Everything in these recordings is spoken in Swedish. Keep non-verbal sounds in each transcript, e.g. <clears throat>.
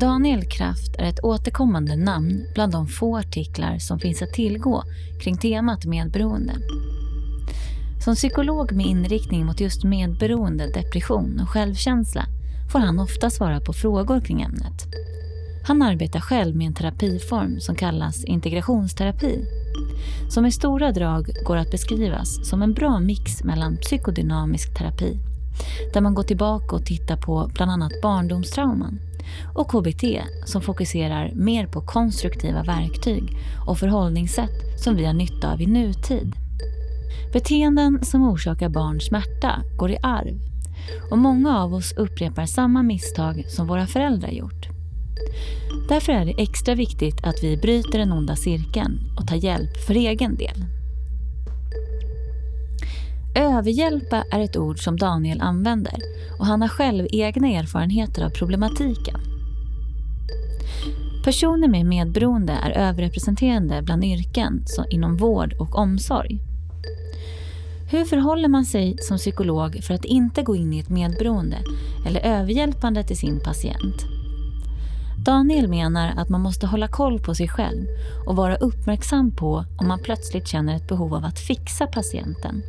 Daniel Kraft är ett återkommande namn bland de få artiklar som finns att tillgå kring temat medberoende. Som psykolog med inriktning mot just medberoende, depression och självkänsla får han ofta svara på frågor kring ämnet. Han arbetar själv med en terapiform som kallas integrationsterapi som i stora drag går att beskrivas som en bra mix mellan psykodynamisk terapi där man går tillbaka och tittar på bland annat barndomstrauman och KBT som fokuserar mer på konstruktiva verktyg och förhållningssätt som vi har nytta av i nutid. Beteenden som orsakar barn smärta går i arv och många av oss upprepar samma misstag som våra föräldrar gjort. Därför är det extra viktigt att vi bryter den onda cirkeln och tar hjälp för egen del. Överhjälpa är ett ord som Daniel använder och han har själv egna erfarenheter av problematiken. Personer med medberoende är överrepresenterade bland yrken inom vård och omsorg. Hur förhåller man sig som psykolog för att inte gå in i ett medberoende eller överhjälpande till sin patient? Daniel menar att man måste hålla koll på sig själv och vara uppmärksam på om man plötsligt känner ett behov av att fixa patienten.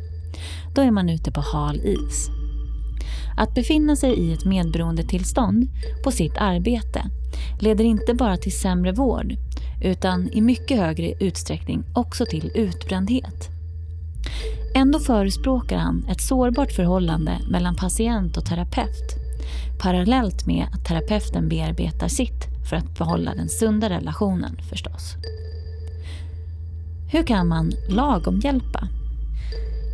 Då är man ute på hal is. Att befinna sig i ett medberoendetillstånd på sitt arbete leder inte bara till sämre vård utan i mycket högre utsträckning också till utbrändhet. Ändå förespråkar han ett sårbart förhållande mellan patient och terapeut parallellt med att terapeuten bearbetar sitt för att behålla den sunda relationen förstås. Hur kan man lagom hjälpa?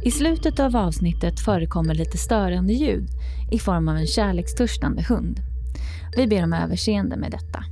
I slutet av avsnittet förekommer lite störande ljud i form av en kärlekstörstande hund. Vi ber om överseende med detta.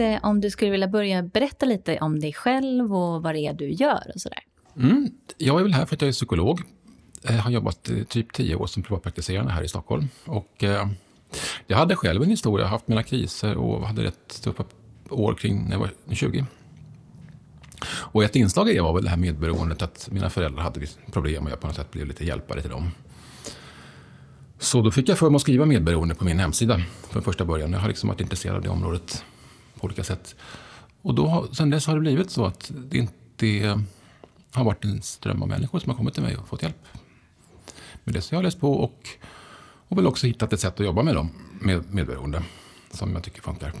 Tänkte om du skulle vilja börja berätta lite om dig själv och vad det är du gör och sådär. Mm, jag är väl här för att jag är psykolog. Jag har jobbat eh, typ tio år som privatpraktiserande här i Stockholm. Och, eh, jag hade själv en historia, haft mina kriser och hade rätt tuffa år kring när jag var 20. Och ett inslag i det var väl det här medberoendet, att mina föräldrar hade liksom problem och jag på något sätt blev lite hjälpare till dem. Så då fick jag för mig att skriva medberoende på min hemsida från första början. Jag har liksom varit intresserad av det området på olika sätt. Och då, sen dess har det blivit så att det inte har varit en ström av människor som har kommit till mig och fått hjälp med det. Så jag har läst på och, och väl också hittat ett sätt att jobba med dem, med medberoende, som jag tycker funkar.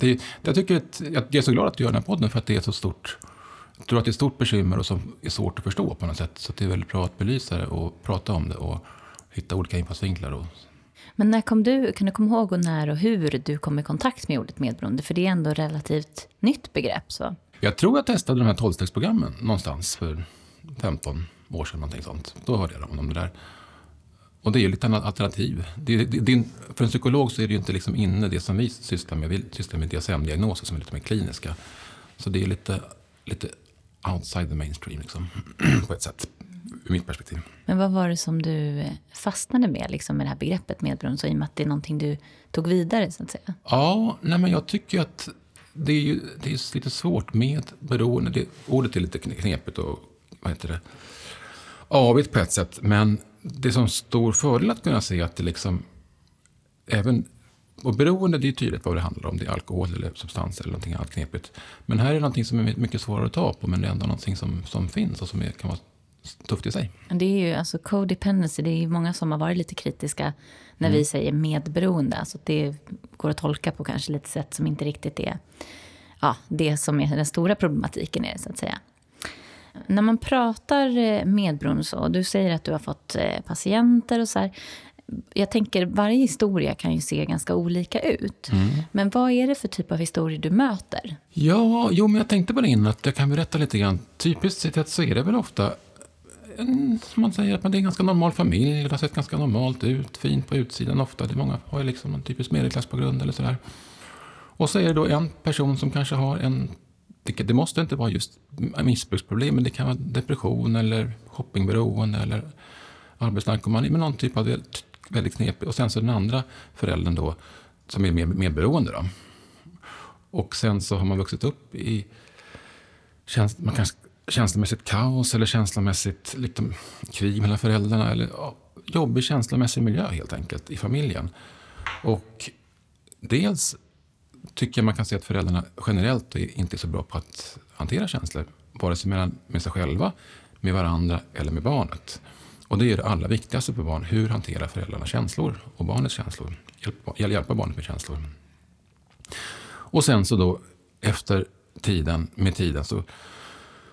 Det, jag, tycker att, jag är så glad att du gör den här podden för att det är så stort. Jag tror att det är ett stort bekymmer och som är svårt att förstå på något sätt. Så det är väldigt bra att belysa det och prata om det och hitta olika infallsvinklar. Och... Men när kom du, kan du komma ihåg och när och hur du kom i kontakt med ordet medberoende? För det är ändå ett relativt nytt begrepp. Så. Jag tror jag testade de här tolvstegsprogrammen någonstans för 15 år sedan. Någonting sånt. Då hörde jag om det där. Och det är ju lite alternativ. Det, det, det, för en psykolog så är det ju inte liksom inne det som vi sysslar med. Vi sysslar med DSM-diagnoser som är lite mer kliniska. Så det är lite, lite outside the mainstream liksom, <clears throat> på ett sätt ur mitt perspektiv. Men vad var det som du fastnade med, liksom, med det här begreppet medberoende, så i och med att det är någonting du tog vidare? så att säga? Ja, nej, men jag tycker att det är, ju, det är lite svårt med beroende. Det, ordet är lite knepigt och vad heter det, avigt på ett sätt. Men det är som stor fördel att kunna se att det liksom även och beroende, det är tydligt vad det handlar om. Det är alkohol eller substanser eller någonting annat knepigt. Men här är det någonting som är mycket svårare att ta på, men det är ändå någonting som, som finns och som är, kan vara tufft i sig. Det är ju alltså codependency, det är ju många som har varit lite kritiska när mm. vi säger medberoende. Alltså det går att tolka på kanske lite sätt som inte riktigt är ja, det som är den stora problematiken är så att säga. När man pratar eh, medberoende så, du säger att du har fått eh, patienter och så här. Jag tänker varje historia kan ju se ganska olika ut. Mm. Men vad är det för typ av historier du möter? Ja, jo, men jag tänkte på det innan att jag kan berätta lite grann. Typiskt sett så är det väl ofta en, man säger att det är en ganska normal familj. Det har sett ganska normalt ut. Fint på utsidan ofta. Det är många har ju liksom en typisk medelklassbakgrund eller sådär. Och så är det då en person som kanske har en det, måste inte vara just missbruksproblem, men det kan vara depression eller shoppingberoende eller arbetsnarkomani, men någon typ av väldigt knepig. Och sen så den andra föräldern då, som är mer medberoende. Då. Och sen så har man vuxit upp i Känns, man kanske, känslomässigt kaos eller känslomässigt liksom, krig mellan föräldrarna. Eller ja, jobbig känslomässig miljö helt enkelt i familjen. Och dels tycker jag man kan se att föräldrarna generellt inte är så bra på att hantera känslor. Vare sig med sig själva, med varandra eller med barnet. Och det är det allra viktigaste för barn. Hur hanterar föräldrarna känslor och barnets känslor? Hjälpa, hjälpa barnet med känslor. Och sen så då efter tiden, med tiden så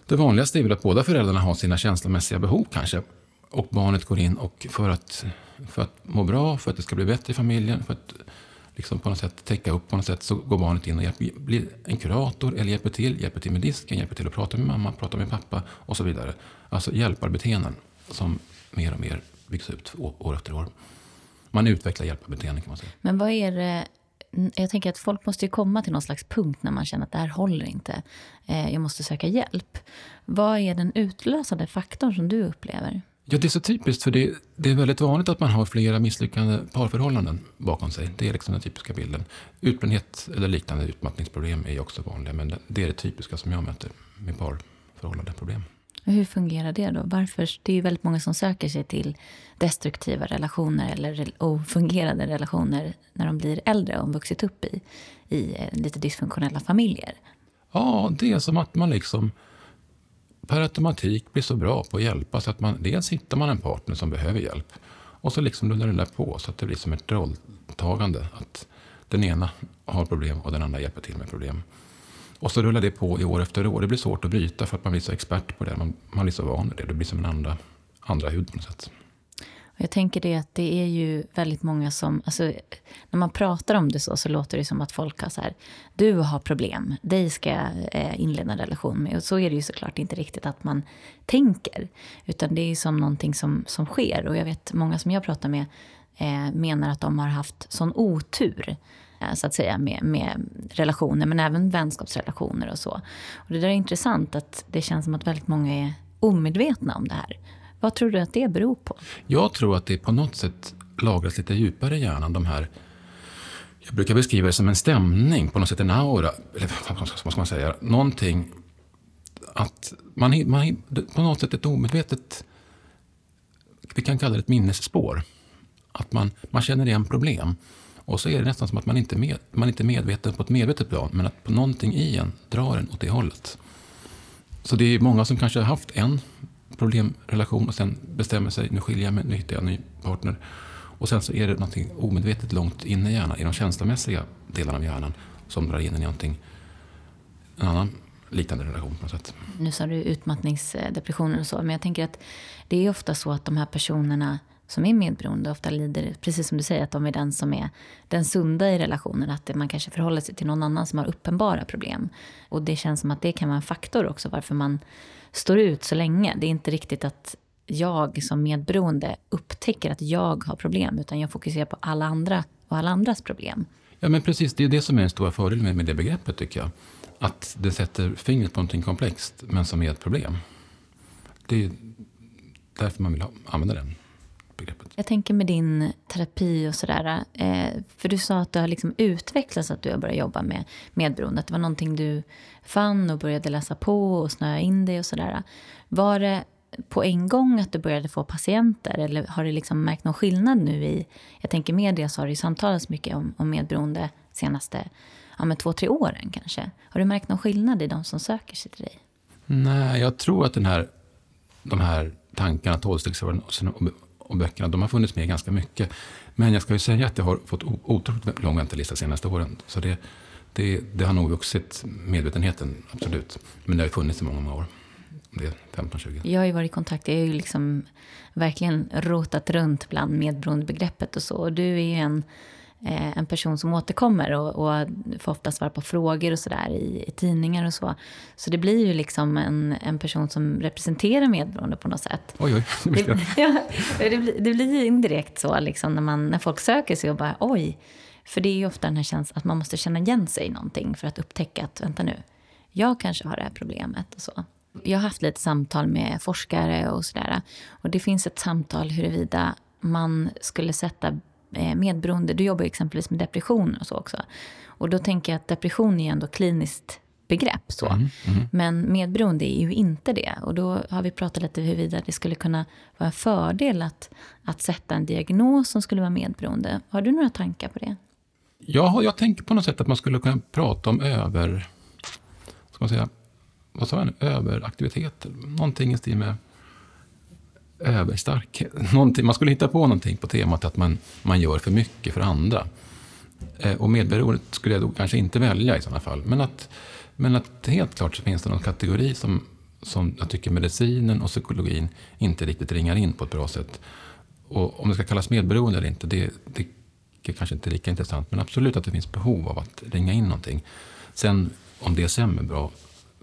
det vanligaste är väl att båda föräldrarna har sina känslomässiga behov kanske. Och barnet går in och för att, för att må bra, för att det ska bli bättre i familjen, för att liksom på något sätt täcka upp på något sätt så går barnet in och hjälper, blir en kurator eller hjälper till, hjälper till med disken, hjälper till att prata med mamma, prata med pappa och så vidare. Alltså hjälparbeteenden som mer och mer byggs ut år efter år. Man utvecklar hjälparbeteenden kan man säga. Men vad är det Mm, jag tänker att folk måste ju komma till någon slags punkt när man känner att det här håller inte. Eh, jag måste söka hjälp. Vad är den utlösande faktorn som du upplever? Ja, det är så typiskt, för det, det, är väldigt vanligt att man har flera misslyckade parförhållanden bakom sig. Det är liksom den typiska bilden. Utbrändhet eller liknande utmattningsproblem är också vanliga, men det är det typiska som jag möter med parförhållandeproblem. Hur fungerar det då? Varför? Det är ju väldigt många som söker sig till destruktiva relationer eller ofungerande relationer när de blir äldre och vuxit upp i, i eh, lite dysfunktionella familjer. Ja, det är som att man liksom per automatik blir så bra på att hjälpa så att man dels hittar man en partner som behöver hjälp och så liksom rullar det där på så att det blir som ett rolltagande. Att den ena har problem och den andra hjälper till med problem. Och så rullar det på i år efter år. Det blir svårt att bryta för att man blir så expert på det. Man, man blir så van vid det. Det blir som en andra, andra hud på något sätt. Jag tänker det att det är ju väldigt många som... Alltså, när man pratar om det så, så låter det som att folk har så här... Du har problem, dig ska jag eh, inleda en relation med. Och så är det ju såklart inte riktigt att man tänker. Utan det är ju som någonting som, som sker. Och jag vet många som jag pratar med eh, menar att de har haft sån otur Eh, så att säga, med, med relationer, men även vänskapsrelationer och så. Och det där är intressant, att det känns som att väldigt många är omedvetna om det här. Vad tror du att det beror på? Jag tror att det på något sätt lagras lite djupare i hjärnan, de här jag brukar beskriva det som en stämning, på något sätt en aura, eller vad ska man säga, någonting att man, man på något sätt ett omedvetet, vi kan kalla det ett minnesspår. Att man, man känner igen problem. Och så är det nästan som att man inte, med, man inte är medveten på ett medvetet plan, men att på någonting i en drar en åt det hållet. Så det är många som kanske har haft en problemrelation och sen bestämmer sig, nu skiljer jag mig, nu hittar jag en ny partner. Och sen så är det någonting omedvetet långt inne i hjärnan, i de känslomässiga delarna av hjärnan, som drar in en i någonting, en annan liknande relation på något sätt. Nu sa du utmattningsdepressioner och så, men jag tänker att det är ofta så att de här personerna som är medberoende ofta lider, precis som du säger, att de är den som är den sunda i relationen. Att man kanske förhåller sig till någon annan som har uppenbara problem. Och det känns som att det kan vara en faktor också varför man står ut så länge. Det är inte riktigt att jag som medberoende upptäcker att jag har problem, utan jag fokuserar på alla andra och alla andras problem. Ja, men precis. Det är det som är den stora fördelen med, det begreppet, tycker jag. Att det sätter fingret på någonting komplext, men som är ett problem. Det är därför man vill använda den begreppet. Jag tänker med din terapi och sådär. Eh, för du sa att du har liksom utvecklats, att du har börjat jobba med medberoende. Att det var någonting du fann och började läsa på och snöa in dig och sådär. Var det på en gång att du började få patienter? Eller har du liksom märkt någon skillnad nu i... Jag tänker media så har det ju samtalats mycket om, om medberoende senaste ja, men två, tre åren kanske. Har du märkt någon skillnad i de som söker sig till dig? Nej, jag tror att den här, de här tankarna, tolvstegsrörelsen och böckerna, de har funnits med ganska mycket. Men jag ska ju säga att jag har fått otroligt lång väntelista de senaste åren. Så det, det, det har nog vuxit, medvetenheten, absolut. Men det har ju funnits i många, många år. Det är 15-20. Jag har ju varit i kontakt, jag har ju liksom verkligen rotat runt bland medberoendebegreppet och så. Och du är ju en eh, en person som återkommer och, och får ofta svara på frågor och sådär i, i, tidningar och så. Så det blir ju liksom en, en person som representerar medberoende på något sätt. Oj, oj, det, <laughs> ja, det, blir, det blir ju indirekt så liksom när, man, när folk söker sig och bara oj. För det är ju ofta den här känslan att man måste känna igen sig i någonting för att upptäcka att vänta nu, jag kanske har det här problemet och så. Jag har haft lite samtal med forskare och sådär. Och det finns ett samtal huruvida man skulle sätta medberoende... Du jobbar exempelvis med depression och så också. Och då tänker jag att depression är ändå kliniskt begrepp. Så. Mm, mm. Men medberoende är ju inte det. Och då har vi pratat lite huruvida det skulle kunna vara en fördel att, att sätta en diagnos som skulle vara medberoende. Har du några tankar på det? Ja, jag tänker på något sätt att man skulle kunna prata om över... Ska man säga, vad sa jag Överaktivitet? Någonting i stil med överstark. Någonting, man skulle hitta på någonting på temat att man, man gör för mycket för andra. Eh, och medberoendet skulle jag då kanske inte välja i sådana fall. Men att, men att helt klart så finns det någon kategori som, som jag tycker medicinen och psykologin inte riktigt ringar in på ett bra sätt. Och om det ska kallas medberoende eller inte, det, det är kanske inte lika intressant. Men absolut att det finns behov av att ringa in någonting. Sen om DSM är bra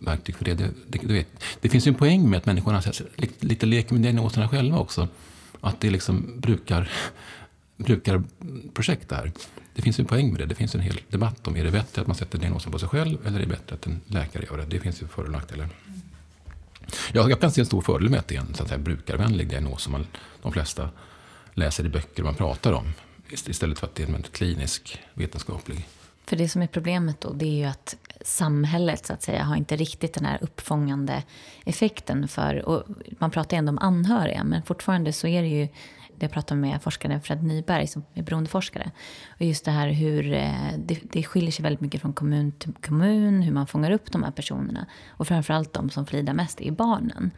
verktyg för det. Det, det, du vet, det finns ju en poäng med att människorna lite, lite leker med diagnoserna själva också. Att det liksom brukar, <laughs> brukar projekt där. Det finns ju en poäng med det. Det finns en hel debatt om är det bättre att man sätter diagnosen på sig själv eller är det bättre att en läkare gör det. Det finns ju för och nackdelar. Jag, jag kan se en stor fördel med att det är en så att säga, brukarvänlig diagnos som man, de flesta läser i böcker man pratar om. Istället för att det är en klinisk vetenskaplig för det som är problemet då, det är ju att samhället så att säga har inte riktigt den här uppfångande effekten för, och man pratar ju ändå om anhöriga, men fortfarande så är det ju jag pratade med forskaren Fred Nyberg som är beroendeforskare. Och just det här hur eh, det, det skiljer sig väldigt mycket från kommun till kommun, hur man fångar upp de här personerna. Och framförallt de som får mest är barnen.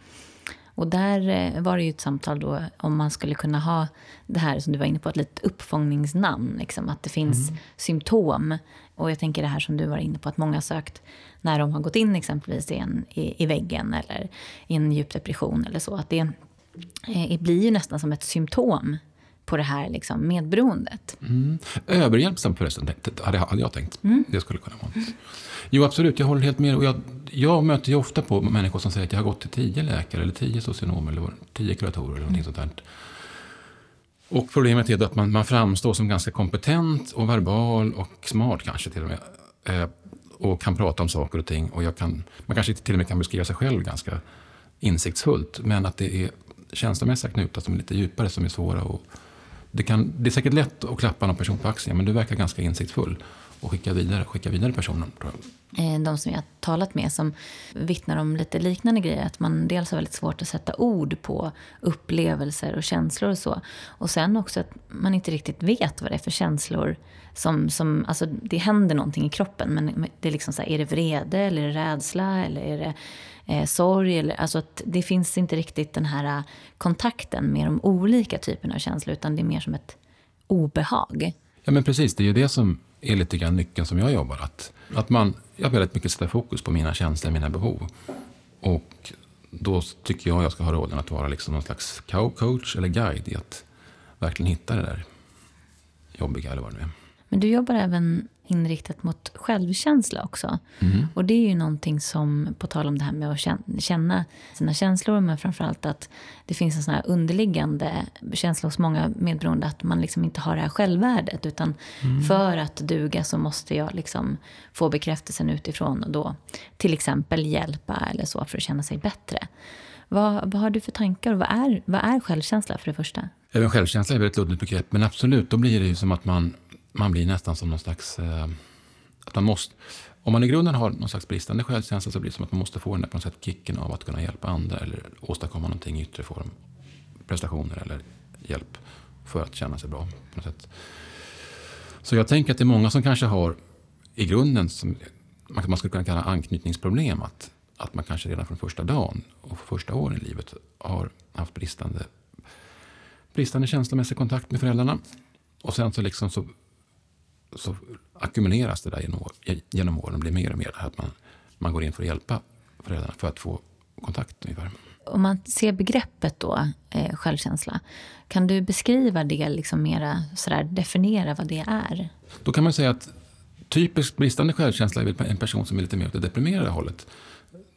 Och där eh, var det ju ett samtal då om man skulle kunna ha det här som du var inne på, ett litet uppfångningsnamn. Liksom, att det finns mm. symptom. Och jag tänker det här som du var inne på, att många sökt när de har gått in exempelvis i, en, i, i väggen eller i en djup depression eller så. Att det eh, blir ju nästan som ett symptom på det här liksom, medberoendet. Mm. Överhjälpsam förresten, hade jag tänkt. Mm. Det skulle kunna vara. Jo, absolut. Jag håller helt med. Och jag, jag möter ju ofta på människor som säger att jag har gått till tio läkare, eller tio socionomer, eller tio kuratorer, eller någonting sånt där. Och problemet är att man, man framstår som ganska kompetent och verbal och smart kanske till och med. Eh, och kan prata om saker och ting. Och jag kan, man kanske till och med kan beskriva sig själv ganska insiktsfullt. Men att det är känslomässiga knutar som är lite djupare som är svåra. Och det, kan, det är säkert lätt att klappa någon person på axeln, men du verkar ganska insiktsfull och skicka vidare, skicka vidare personen. tror jag. Eh, de som jag har talat med som vittnar om lite liknande grejer. Att man dels har väldigt svårt att sätta ord på upplevelser och känslor och så. Och sen också att man inte riktigt vet vad det är för känslor som, som alltså det händer någonting i kroppen. Men det är liksom så här, är det vrede eller är det rädsla eller är det eh, sorg? Eller, alltså att det finns inte riktigt den här kontakten med de olika typerna av känslor. Utan det är mer som ett obehag. Ja men precis, det är ju det som är lite grann nyckeln som jag jobbar. Att, att man, jag väldigt mycket sätter fokus på mina känslor, mina behov. Och då tycker jag jag ska ha rollen att vara liksom någon slags coach eller guide i att verkligen hitta det där jobbiga eller vad det nu är. Men du jobbar även inriktat mot självkänsla också. Mm. Och det är ju någonting som, på tal om det här med att känna sina känslor, men framförallt att det finns en sån här underliggande känsla hos många medberoende att man liksom inte har det här självvärdet. Utan mm. för att duga så måste jag liksom få bekräftelsen utifrån och då till exempel hjälpa eller så för att känna sig bättre. Vad, vad har du för tankar och vad är, vad är självkänsla för det första? Även självkänsla är ett luddigt begrepp, men absolut, då blir det ju som att man man blir nästan som någon slags... Eh, att man måste, om man i grunden har någon slags bristande självkänsla så blir det som att man måste få den där på något sätt kicken av att kunna hjälpa andra eller åstadkomma någonting i yttre form. Prestationer eller hjälp för att känna sig bra på något sätt. Så jag tänker att det är många som kanske har i grunden som man skulle kunna kalla anknytningsproblem. Att, att man kanske redan från första dagen och första åren i livet har haft bristande, bristande känslomässig kontakt med föräldrarna. Och sen så, liksom så så ackumuleras det där genom, genom åren. blir mer och mer att man, man går in för att hjälpa föräldrarna för att få kontakt ungefär. om man ser begreppet då, eh, självkänsla, kan du beskriva det liksom mera, sådär, definiera vad det är? Då kan man säga att typiskt bristande självkänsla är en person som är lite mer åt det deprimerade hållet.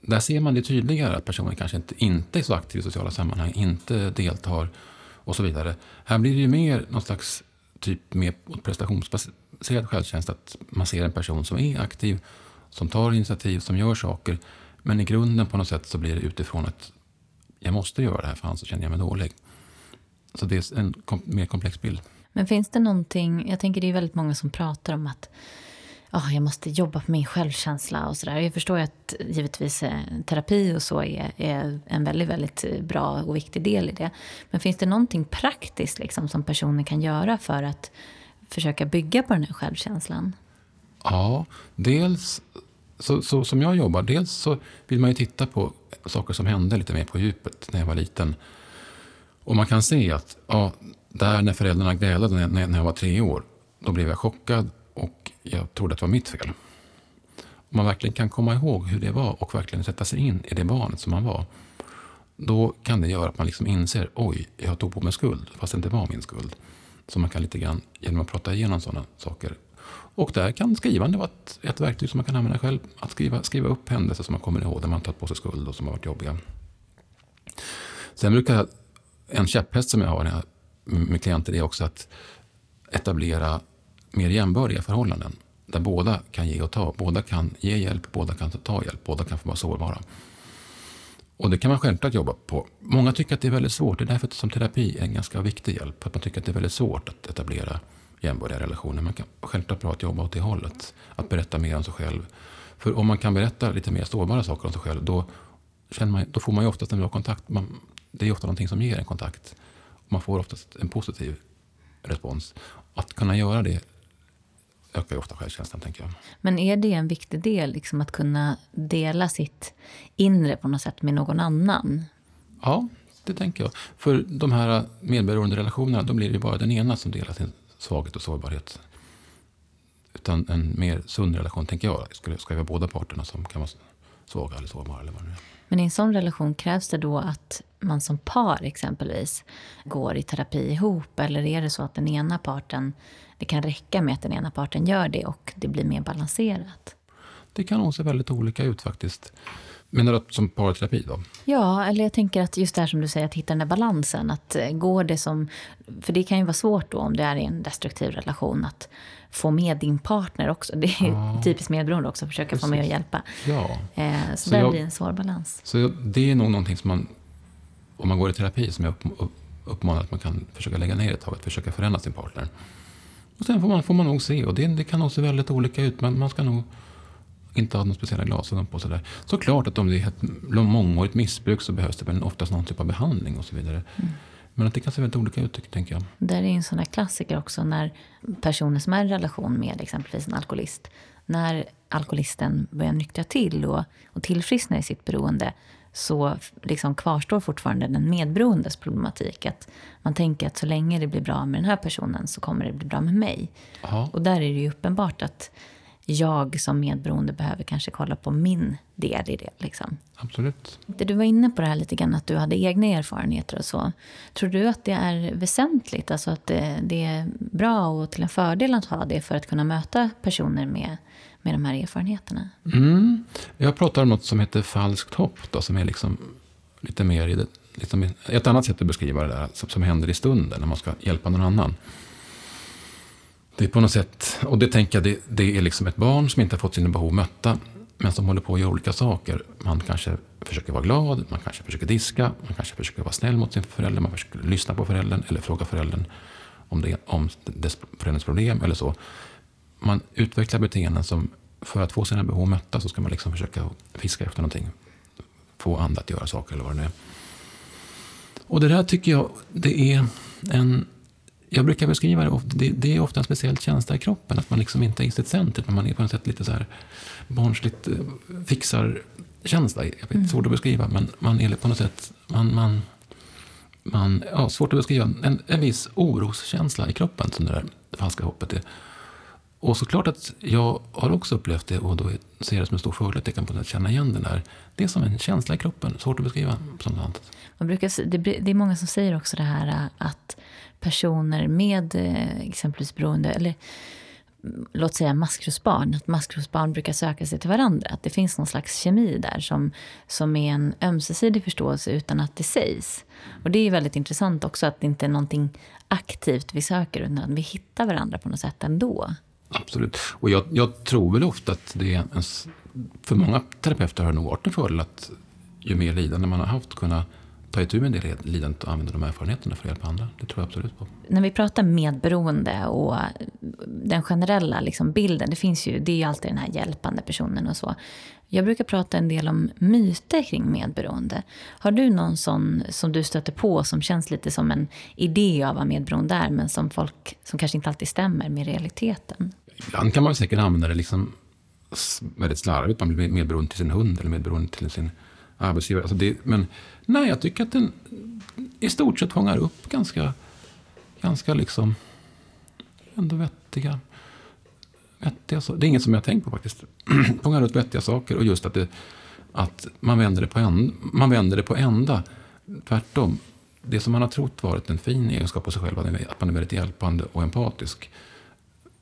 Där ser man det tydligare, att personen kanske inte, inte är så aktiv i sociala sammanhang, inte deltar och så vidare. Här blir det ju mer någon slags typ mer prestationsbaserad självkänsla, att man ser en person som är aktiv, som tar initiativ, som gör saker, men i grunden på något sätt så blir det utifrån att jag måste göra det här för annars känner jag mig dålig. Så det är en kom mer komplex bild. Men finns det någonting, jag tänker det är väldigt många som pratar om att oh, jag måste jobba på min självkänsla och sådär. Jag förstår ju att givetvis eh, terapi och så är, är, en väldigt, väldigt eh, bra och viktig del i det. Men finns det någonting praktiskt liksom, som personen kan göra för att försöka bygga på den här självkänslan? Ja, dels så, så, som jag jobbar, dels så vill man ju titta på saker som hände lite mer på djupet när jag var liten. Och man kan se att ja, där när föräldrarna grälade när, när jag var tre år, då blev jag chockad jag trodde att det var mitt fel. Om man verkligen kan komma ihåg hur det var och verkligen sätta sig in i det barnet som man var, då kan det göra att man liksom inser, oj, jag tog på mig skuld, fast det inte var min skuld. Så man kan lite grann, genom att prata igenom sådana saker, och där kan skrivande vara ett, ett verktyg som man kan använda själv. Att skriva, skriva upp händelser som man kommer ihåg där man tagit på sig skuld och som har varit jobbiga. Sen brukar jag, en käpphäst som jag har med klienter är också att etablera mer jämbördiga förhållanden. Där båda kan ge och ta. Båda kan ge hjälp, båda kan ta hjälp, båda kan få vara sårbara. Och det kan man självklart jobba på. Många tycker att det är väldigt svårt. Det är därför som terapi är en ganska viktig hjälp. Att man tycker att det är väldigt svårt att etablera jämbördiga relationer. Man kan självklart bra att jobba åt det hållet. Att berätta mer om sig själv. För om man kan berätta lite mer sårbara saker om sig själv, då, känner man, då får man ju oftast en bra kontakt. Man, det är ofta någonting som ger en kontakt. Man får oftast en positiv respons. Att kunna göra det ökar ju ofta självkänslan, tänker jag. Men är det en viktig del, liksom att kunna dela sitt inre på något sätt med någon annan? Ja, det tänker jag. För de här medberoende relationerna, då blir det ju bara den ena som delar sin svaghet och sårbarhet. Utan en mer sund relation, tänker jag, ska, ska vara båda parterna som kan vara svaga eller sårbara. Eller vad det är. Men i en sån relation krävs det då att man som par exempelvis går i terapi ihop? Eller är det så att den ena parten, det kan räcka med att den ena parten gör det och det blir mer balanserat? Det kan nog se väldigt olika ut faktiskt. Menar du som parterapi då? Ja, eller jag tänker att just det här som du säger, att hitta den där balansen. Att eh, går det som... För det kan ju vara svårt då om det är i en destruktiv relation att få med din partner också. Det är ja. typiskt medberoende också, att försöka Precis. få med och hjälpa. Ja. Eh, så, så där jag, blir en svår balans. Så det är nog någonting som man, om man går i terapi, som jag upp, uppmanar att man kan försöka lägga ner ett tag, att försöka förändra sin partner. Och sen får man, får man nog se, och det, det kan nog se väldigt olika ut, men man ska nog inte ha några speciella glasögon på. Sådär. Såklart att om det är ett mångårigt missbruk så behövs det väl oftast någon typ av behandling och så vidare. Mm. Men att det kan se väldigt olika ut, tänker jag. Det är en sån här klassiker också när personer som är i relation med exempelvis en alkoholist, när alkoholisten börjar nyktra till och, och tillfriskna i sitt beroende, så liksom kvarstår fortfarande den medberoendes problematik. Att man tänker att så länge det blir bra med den här personen så kommer det bli bra med mig. Aha. Och där är det ju uppenbart att jag som medberoende behöver kanske kolla på min del i det. Liksom. Absolut. Du var inne på det här lite grann, att du hade egna erfarenheter och så. Tror du att det är väsentligt, alltså att det, det är bra och till en fördel att ha det för att kunna möta personer med, med de här erfarenheterna? Mm. Jag pratar om något som heter falskt hopp, då, som är liksom lite mer i det, liksom ett annat sätt att beskriva det där, som, som händer i stunden när man ska hjälpa någon annan. Det är på något sätt, och det tänker jag, det, det är liksom ett barn som inte har fått sina behov mötta, men som håller på att göra olika saker. Man kanske försöker vara glad, man kanske försöker diska, man kanske försöker vara snäll mot sin förälder, man försöker lyssna på föräldern eller fråga föräldern om, det, om dess, förälderns problem eller så. Man utvecklar beteenden som, för att få sina behov mötta så ska man liksom försöka fiska efter någonting. Få andra att göra saker eller vad det nu är. Och det där tycker jag, det är en jag brukar beskriva det, det, det är ofta en speciell känsla i kroppen. Att man liksom inte är i sitt center, men man är på något sätt lite så här barnsligt eh, fixar-känsla. Jag vet, mm. Svårt att beskriva, men man är på något sätt... Man, man, man, ja, svårt att beskriva. En, en viss oroskänsla i kroppen som det där falska hoppet är. Och såklart att jag har också upplevt det och då ser det som en stor fördel att jag kan på något känna igen den där. Det är som en känsla i kroppen, svårt att beskriva som något annat. Man brukar, det är många som säger också det här att personer med eh, exempelvis beroende, eller låt säga maskrosbarn, att maskrosbarn brukar söka sig till varandra. Att det finns någon slags kemi där som, som är en ömsesidig förståelse utan att det sägs. Och det är väldigt intressant också att det inte är någonting aktivt vi söker utan att vi hittar varandra på något sätt ändå. Absolut. Och jag, jag tror väl ofta att det är en, för många terapeuter har det nog varit en fördel att ju mer lidande man har haft kunna ta itu med det lidandet och använda de erfarenheterna för att hjälpa andra. Det tror jag absolut på. När vi pratar medberoende och den generella liksom bilden, det finns ju, det är ju alltid den här hjälpande personen och så. Jag brukar prata en del om myter kring medberoende. Har du någon sån som du stöter på som känns lite som en idé av vad medberoende är, men som folk som kanske inte alltid stämmer med realiteten? Ibland kan man säkert använda det liksom väldigt slarvigt. Man blir medberoende till sin hund eller medberoende till sin arbetsgivare. Alltså det, men nej, jag tycker att den i stort sett fångar upp ganska, ganska liksom ändå vettiga, vettiga saker. Det är inget som jag har tänkt på faktiskt. <clears throat> fångar upp vettiga saker och just att, det, att man, vänder det på en, man vänder det på ända. Tvärtom. Det som man har trott varit en fin egenskap på sig själv, att man är väldigt hjälpande och empatisk,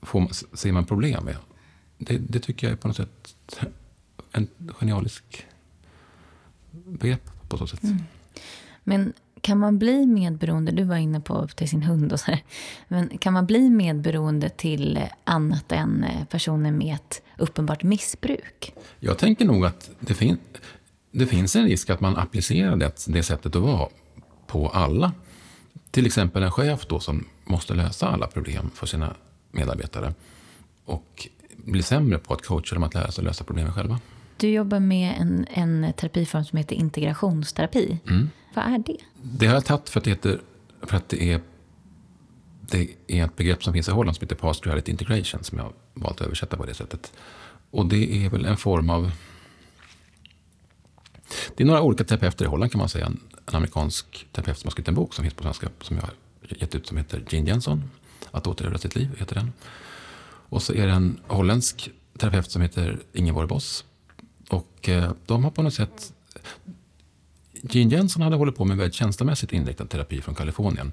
får, ser man problem med. Det, det tycker jag är på något sätt en genialisk begrepp på så sätt. Mm. Men kan man bli medberoende, du var inne på till sin hund och så här, men kan man bli medberoende till annat än eh, personer med ett uppenbart missbruk? Jag tänker nog att det, fin det finns en risk att man applicerar det, det sättet att vara på alla. Till exempel en chef då som måste lösa alla problem för sina medarbetare och blir sämre på att coacha dem att lära sig lösa problemen själva. Du jobbar med en, en terapiform som heter integrationsterapi. Mm. Vad är det? Det har jag tagit för att det, heter, för att det är det är ett begrepp som finns i Holland som heter Past Reality Integration som jag har valt att översätta på det sättet. Och det är väl en form av... Det är några olika terapeuter i Holland kan man säga. En, en amerikansk terapeut som har skrivit en bok som finns på svenska som jag har gett ut som heter Gene Jensen. Att återerövra sitt liv heter den. Och så är det en holländsk terapeut som heter Ingeborg Boss och eh, de har på något sätt... Gene Jensen hade hållit på med väldigt känslomässigt inriktad terapi från Kalifornien.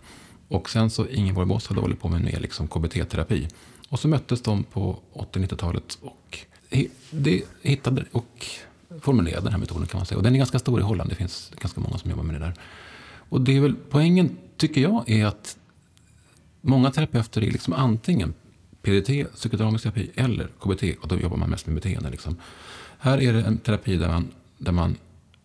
Och sen så Ingeborg Boss hade hållit på med mer liksom KBT-terapi. Och så möttes de på 80-90-talet och de hittade och formulerade den här metoden kan man säga. Och den är ganska stor i Holland. Det finns ganska många som jobbar med det där. Och det är väl poängen, tycker jag, är att många terapeuter är liksom antingen PDT, psykodynamisk terapi eller KBT. Och då jobbar man mest med beteende. Liksom. Här är det en terapi där man, där man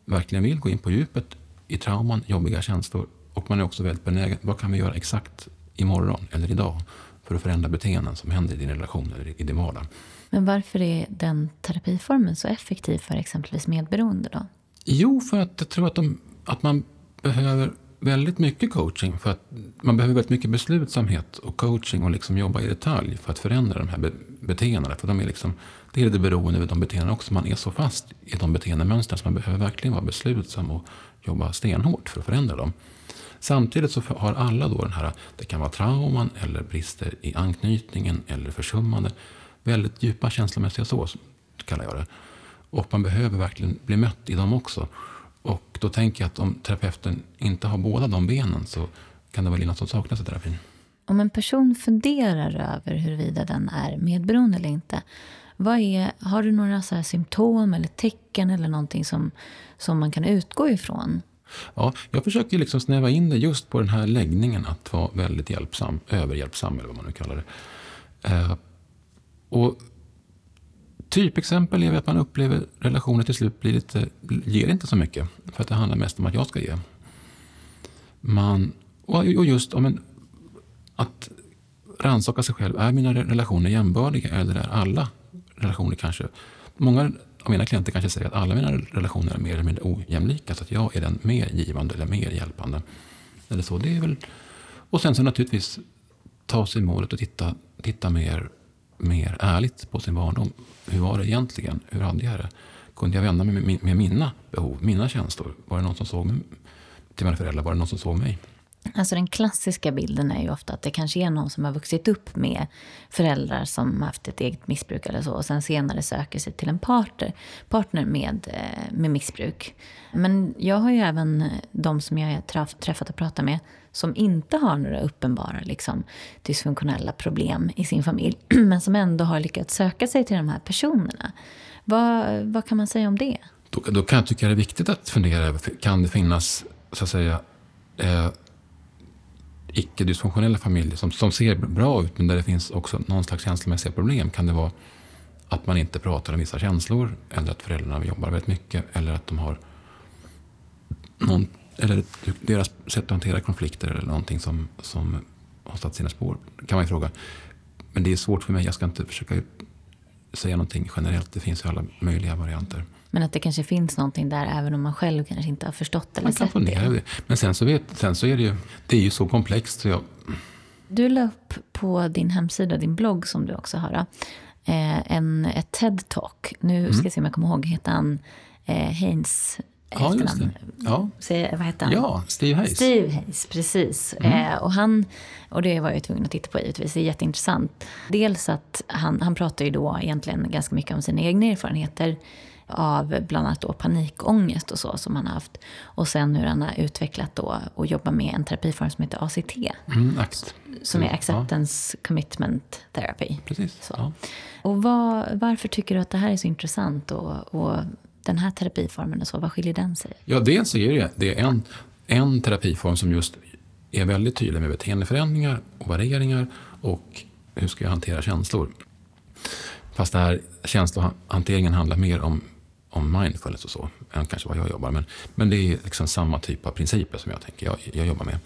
verkligen vill gå in på djupet i trauman, jobbiga känslor. Och man är också väldigt benägen. Vad kan vi göra exakt imorgon eller idag för att förändra beteenden som händer i din relation eller i din vardag? Men varför är den terapiformen så effektiv för exempelvis medberoende då? Jo, för att jag tror att, de, att man behöver väldigt mycket coaching. För att man behöver väldigt mycket beslutsamhet och coaching och liksom jobba i detalj för att förändra de här be beteendena. För de är liksom, det är det beroende av de beteendena också. Man är så fast i de beteendemönstren så man behöver verkligen vara beslutsam och jobba stenhårt för att förändra dem. Samtidigt så har alla då den här, det kan vara trauman eller brister i anknytningen eller försummande. Väldigt djupa känslomässiga så kallar jag det. Och man behöver verkligen bli mött i dem också. Och då tänker jag att om terapeuten inte har båda de benen så kan det vara något som saknas i terapin. Om en person funderar över huruvida den är medberoende eller inte, vad är, har du några så symptom eller tecken eller någonting som, som man kan utgå ifrån? Ja, jag försöker liksom snäva in det just på den här läggningen att vara väldigt hjälpsam, överhjälpsam eller vad man nu kallar det. Eh, och typexempel är att man upplever relationer till slut blir lite, ger inte så mycket. För att det handlar mest om att jag ska ge. Man, och just om en, att rannsaka sig själv. Är mina relationer jämbördiga eller är alla relationer kanske... Många av mina klienter kanske säger att alla mina relationer är mer eller mindre ojämlika. Så att jag är den mer givande eller mer hjälpande. Eller så. Det är väl, och sen så naturligtvis ta sig målet och titta, titta mer mer ärligt på sin barndom. Hur var det egentligen? Hur hade jag det? Kunde jag vända mig med, med mina behov, mina känslor? Var det någon som såg mig, till mina föräldrar? Var det någon som såg mig? Alltså den klassiska bilden är ju ofta att det kanske är någon som har vuxit upp med föräldrar som haft ett eget missbruk eller så och sen senare söker sig till en partner, partner med, eh, med missbruk. Men jag har ju även eh, de som jag har träffat och pratat med som inte har några uppenbara liksom, dysfunktionella problem i sin familj <clears throat> men som ändå har lyckats söka sig till de här personerna. Vad, vad kan man säga om det? Då, då kan jag tycka det är viktigt att fundera över, kan det finnas så att säga eh, icke-dysfunktionella familjer som, som ser bra ut men där det finns också någon slags känslomässiga problem. Kan det vara att man inte pratar om vissa känslor eller att föräldrarna jobbar väldigt mycket eller att de har någon, eller deras sätt att hantera konflikter eller någonting som, som har satt sina spår. kan man ju fråga. Men det är svårt för mig. Jag ska inte försöka säga någonting generellt. Det finns ju alla möjliga varianter. Men att det kanske finns någonting där även om man själv kanske inte har förstått eller man kan sett det. det. Men sen så, vet, sen så är det ju, det är ju så komplext så jag... Du la upp på din hemsida, din blogg som du också har, eh, en, ett TED-talk. Nu ska mm. jag se om jag kommer ihåg, heter han eh, Haynes Ja, just det. Ja. Så, vad heter han? Ja, Steve Hayes. Steve Hayes, precis. Mm. Eh, och, han, och det var jag tvungen att titta på givetvis, det är jätteintressant. Dels att han, han pratar ju då egentligen ganska mycket om sina egna erfarenheter av bland annat då panikångest och så som han har haft. Och sen hur han har utvecklat då och jobbar med en terapiform som heter ACT. Mm. Som är Acceptance ja. Commitment Therapy. Precis. Ja. Och var, varför tycker du att det här är så intressant och, och den här terapiformen och så, vad skiljer den sig? Ja, dels är det, det är en, en terapiform som just är väldigt tydlig med beteendeförändringar och värderingar och hur ska jag hantera känslor. Fast det här känslohanteringen handlar mer om, om mindfulness och så, än kanske vad jag jobbar med. Men, men det är liksom samma typ av principer som jag tänker jag, jag jobbar med.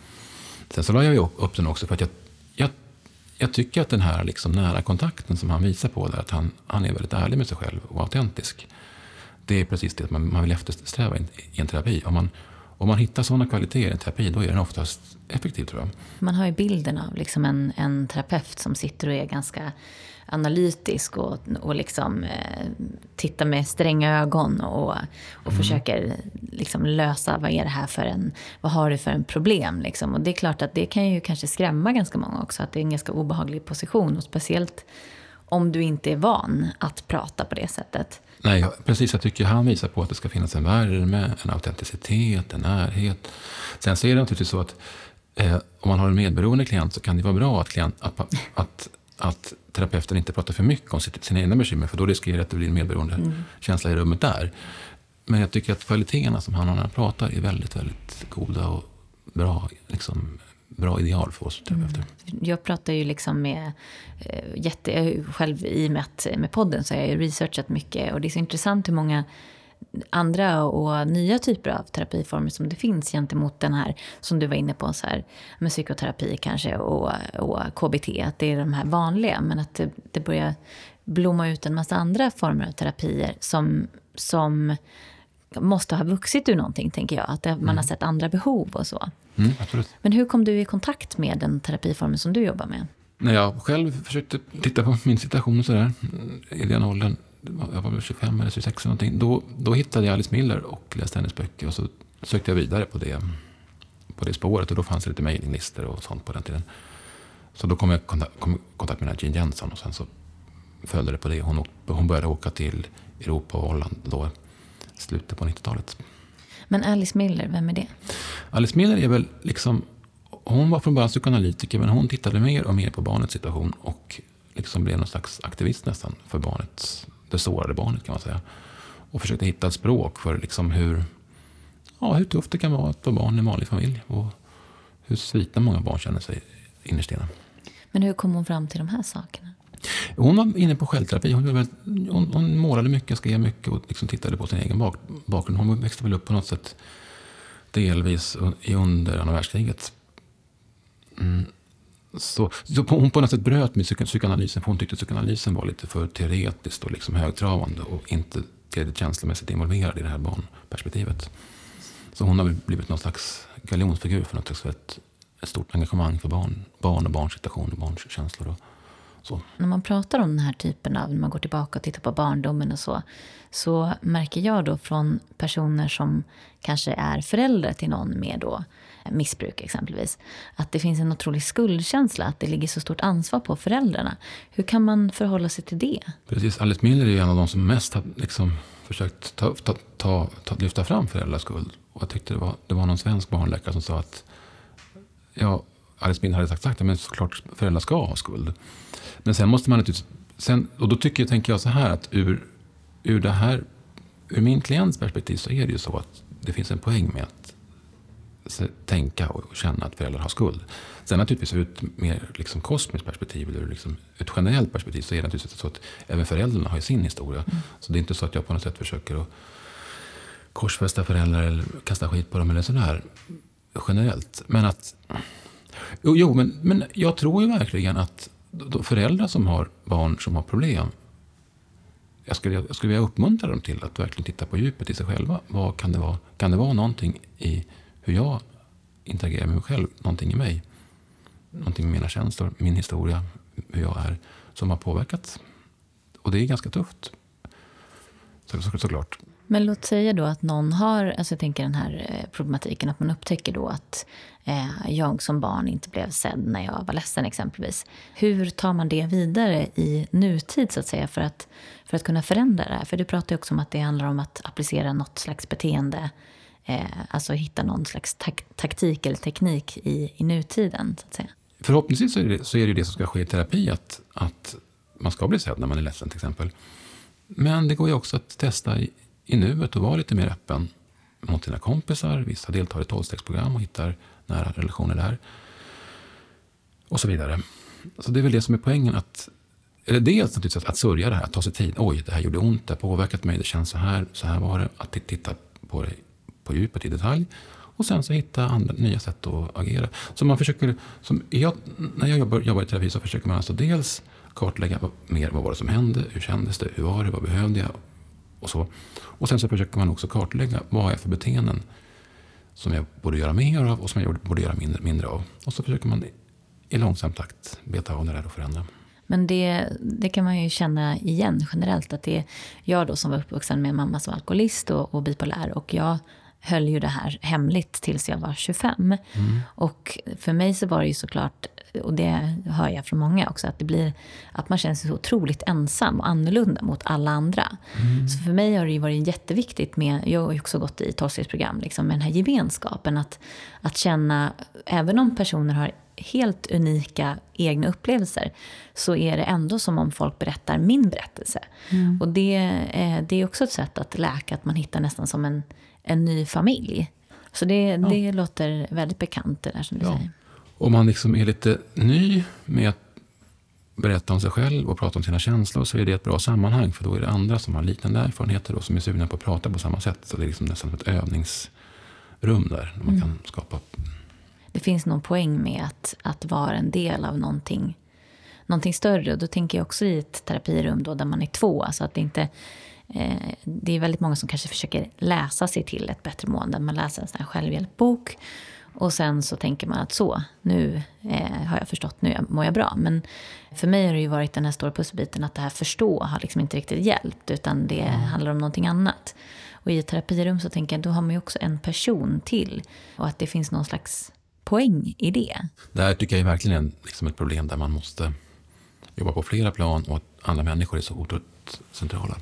Sen så la jag upp den också för att jag, jag, jag tycker att den här liksom nära kontakten som han visar på, där, att han, han är väldigt ärlig med sig själv och autentisk det är precis det man, man vill eftersträva i en terapi. Om man, om man hittar sådana kvaliteter i en terapi, då är den oftast effektiv tror jag. Man har ju bilden av liksom en, en terapeut som sitter och är ganska analytisk och, och liksom, eh, tittar med stränga ögon och, och mm. försöker liksom lösa vad är det här för en, vad har du för en problem liksom. Och det är klart att det kan ju kanske skrämma ganska många också, att det är en ganska obehaglig position och speciellt om du inte är van att prata på det sättet. Nej, precis. Jag tycker han visar på att det ska finnas en värme, en autenticitet, en närhet. Sen så är det naturligtvis så att eh, om man har en medberoende klient så kan det vara bra att, klient, att, att, att terapeuten inte pratar för mycket om sina egna bekymmer, för då riskerar det att det blir en medberoende mm. känsla i rummet där. Men jag tycker att kvaliteterna som han när han pratar är väldigt, väldigt goda och bra liksom, bra ideal för oss terapeuter. Mm. Jag pratar ju liksom med eh, jätte, själv i och med, att, med podden så har jag researchat mycket och det är så intressant hur många andra och nya typer av terapiformer som det finns gentemot den här som du var inne på, så här, med psykoterapi kanske och, och KBT, att det är de här vanliga, men att det, det börjar blomma ut en massa andra former av terapier som, som måste ha vuxit ur någonting, tänker jag. Att man mm. har sett andra behov och så. Mm. Men hur kom du i kontakt med den terapiformen som du jobbar med? När jag själv försökte titta på min situation och sådär, i den åldern, jag var väl 25 eller 26 eller någonting, då, då hittade jag Alice Miller och läste hennes böcker och så sökte jag vidare på det, på det spåret och då fanns det lite mejlinglistor och sånt på den tiden. Så då kom jag i kontakt, kom kontakt med Jean Jensen och sen så följde det på det. Hon, hon började åka till Europa och Holland då slutet på 90-talet. Men Alice Miller, vem är det? Alice Miller är väl liksom... Hon var från början psykoanalytiker men hon tittade mer och mer på barnets situation och liksom blev någon slags aktivist nästan för barnets, det sårade barnet kan man säga. Och försökte hitta ett språk för liksom hur, ja, hur tufft det kan vara att vara barn i en vanlig familj. Och hur svikna många barn känner sig innerst inne. Men hur kom hon fram till de här sakerna? Hon var inne på självterapi. Hon, väldigt, hon, hon målade mycket, skrev mycket och liksom tittade på sin egen bak, bakgrund. Hon växte väl upp på något sätt delvis under andra världskriget. Mm. Så, så hon på något sätt bröt med psykoanalysen, för hon tyckte psykoanalysen var lite för teoretiskt och liksom högtravande och inte tillräckligt känslomässigt involverad i det här barnperspektivet. Så hon har blivit någon slags galjonsfigur för något slags ett, ett stort engagemang för barn, barn och barns situation och barns känslor. Och, så. När man pratar om den här typen av, när man går tillbaka och tittar på barndomen och så, så märker jag då från personer som kanske är föräldrar till någon med då missbruk exempelvis, att det finns en otrolig skuldkänsla, att det ligger så stort ansvar på föräldrarna. Hur kan man förhålla sig till det? Precis, Alice Miller är en av de som mest har liksom försökt ta, ta, ta, ta, lyfta fram föräldraskuld. Och jag tyckte det var, det var någon svensk barnläkare som sa att ja, Alice Miller hade sagt, sagt men såklart föräldrar ska ha skuld. Men sen måste man naturligtvis, sen, och då tycker, tänker jag så här att ur, ur det här, ur min klients perspektiv så är det ju så att det finns en poäng med att tänka och känna att föräldrar har skuld. Sen naturligtvis ur ett mer liksom kosmiskt perspektiv, eller liksom ett generellt perspektiv, så är det naturligtvis så att även föräldrarna har sin historia. Mm. Så det är inte så att jag på något sätt försöker att korsfästa föräldrar eller kasta skit på dem eller sådär generellt. Men att... Jo, jo men, men jag tror ju verkligen att föräldrar som har barn som har problem jag skulle, jag skulle vilja uppmuntra dem till att verkligen titta på djupet i sig själva. Vad kan det vara? Kan det vara någonting i hur jag interagerar med mig själv, någonting i mig? Någonting med mina känslor, min historia, hur jag är, som har påverkat. Och det är ganska tufft. Så, så, såklart. Men låt säga då att någon har, alltså jag tänker den här eh, problematiken, att man upptäcker då att eh, jag som barn inte blev sedd när jag var ledsen exempelvis. Hur tar man det vidare i nutid så att säga för att, för att kunna förändra det här? För du pratar ju också om att det handlar om att applicera något slags beteende, eh, alltså hitta någon slags tak taktik eller teknik i, i nutiden så att säga. Förhoppningsvis så är, det, så är det det som ska ske i terapi, att, att man ska bli sedd när man är ledsen till exempel. Men det går ju också att testa i, nuet och vara lite mer öppen mot sina kompisar. Vissa deltar i tolvstegsprogram och hittar nära relationer där. Och så vidare. Så det är väl det som är poängen. att eller dels naturligtvis att sörja det här, att ta sig tid. Oj, det här gjorde ont, det har påverkat mig, det känns så här, så här var det. Att titta på det på djupet i detalj. Och sen så hitta andra, nya sätt att agera. Så man försöker, som jag, när jag jobbar, jobbar i terapi så försöker man alltså dels kartlägga mer vad var det som hände, hur kändes det, hur var det, vad behövde jag och så. Och sen så försöker man också kartlägga vad är för beteenden som jag borde göra mer av och som jag borde göra mindre, mindre av. Och så försöker man i långsam takt beta av det där och förändra. Men det, det kan man ju känna igen generellt. Att det är jag då som var uppvuxen med mamma som alkoholist och, och bipolär. Och jag höll ju det här hemligt tills jag var 25. Mm. Och för mig så var det ju såklart, och det hör jag från många också, att det blir att man känner sig så otroligt ensam och annorlunda mot alla andra. Mm. Så för mig har det varit jätteviktigt med, jag har ju också gått i tolvstegsprogram, liksom, med den här gemenskapen. Att, att känna, även om personer har helt unika egna upplevelser så är det ändå som om folk berättar min berättelse. Mm. Och det, det är också ett sätt att läka, att man hittar nästan som en en ny familj. Så det, ja. det låter väldigt bekant det där som du ja. säger. Om man liksom är lite ny med att berätta om sig själv och prata om sina känslor så är det ett bra sammanhang för då är det andra som har liknande erfarenheter och som är sugna på att prata på samma sätt. Så det är liksom nästan som ett övningsrum där man mm. kan skapa. Det finns någon poäng med att, att vara en del av någonting, någonting större. Och då tänker jag också i ett terapirum då, där man är två. Alltså att det inte Eh, det är väldigt många som kanske försöker läsa sig till ett bättre mående. Man läser en sån här självhjälpbok och sen så tänker man att så, nu eh, har jag förstått, nu mår jag bra. Men för mig har det ju varit den här stora pusselbiten att det här förstå har liksom inte riktigt hjälpt. Utan det mm. handlar om någonting annat. Och i ett terapirum så tänker jag, då har man ju också en person till. Och att det finns någon slags poäng i det. Det här tycker jag är verkligen liksom ett problem där man måste jobba på flera plan och att andra människor är så otroligt centrala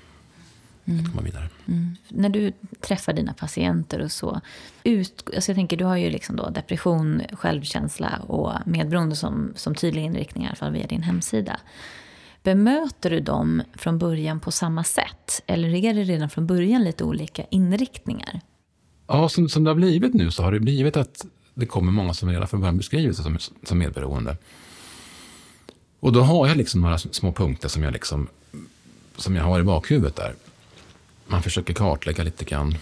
mm. att komma vidare. Mm. När du träffar dina patienter och så. Ut, alltså jag tänker, du har ju liksom då depression, självkänsla och medberoende som, som tydliga inriktningar, i alla fall via din hemsida. Bemöter du dem från början på samma sätt? Eller är det redan från början lite olika inriktningar? Ja, som, som det har blivit nu så har det blivit att det kommer många som redan från början beskriver sig som, som medberoende. Och då har jag liksom några små punkter som jag, liksom, som jag har i bakhuvudet där man försöker kartlägga lite grann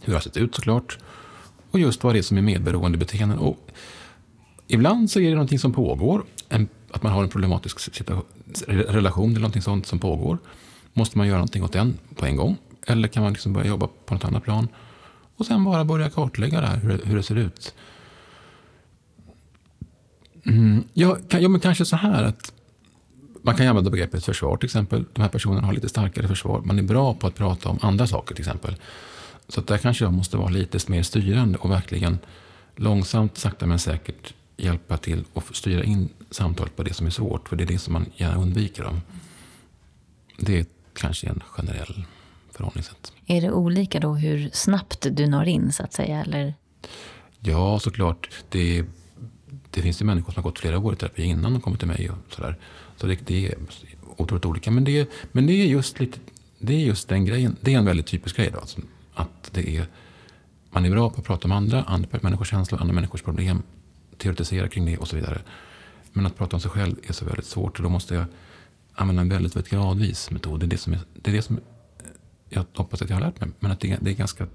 hur det har sett ut såklart. Och just vad det är som är medberoende beteenden. Och ibland så är det någonting som pågår. En, att man har en problematisk relation eller någonting sånt som pågår. Måste man göra någonting åt den på en gång? Eller kan man liksom börja jobba på något annat plan? Och sen bara börja kartlägga det här, hur, hur det ser ut. Mm, ja, kan, ja, men kanske så här att man kan använda begreppet försvar till exempel. De här personerna har lite starkare försvar. Man är bra på att prata om andra saker till exempel. Så där kanske jag måste vara lite mer styrande och verkligen långsamt, sakta men säkert hjälpa till och styra in samtalet på det som är svårt. För det är det som man gärna undviker. Om. Det är kanske en generell förhållningssätt. Är det olika då hur snabbt du når in så att säga? Eller? Ja, såklart. Det, det finns ju människor som har gått flera år i terapi innan de kommer till mig. Och sådär. Så det, det är otroligt olika. Men det, men det är just lite, det är just den grejen. Det är en väldigt typisk grej. Då, alltså, att det är, man är bra på att prata om andra, andra människors känslor, andra människors problem. Teoretisera kring det och så vidare. Men att prata om sig själv är så väldigt svårt. Och då måste jag använda en väldigt, väldigt gradvis metod. Det är det som, är, det är det som jag hoppas att jag har lärt mig. Men att det, det är ganska,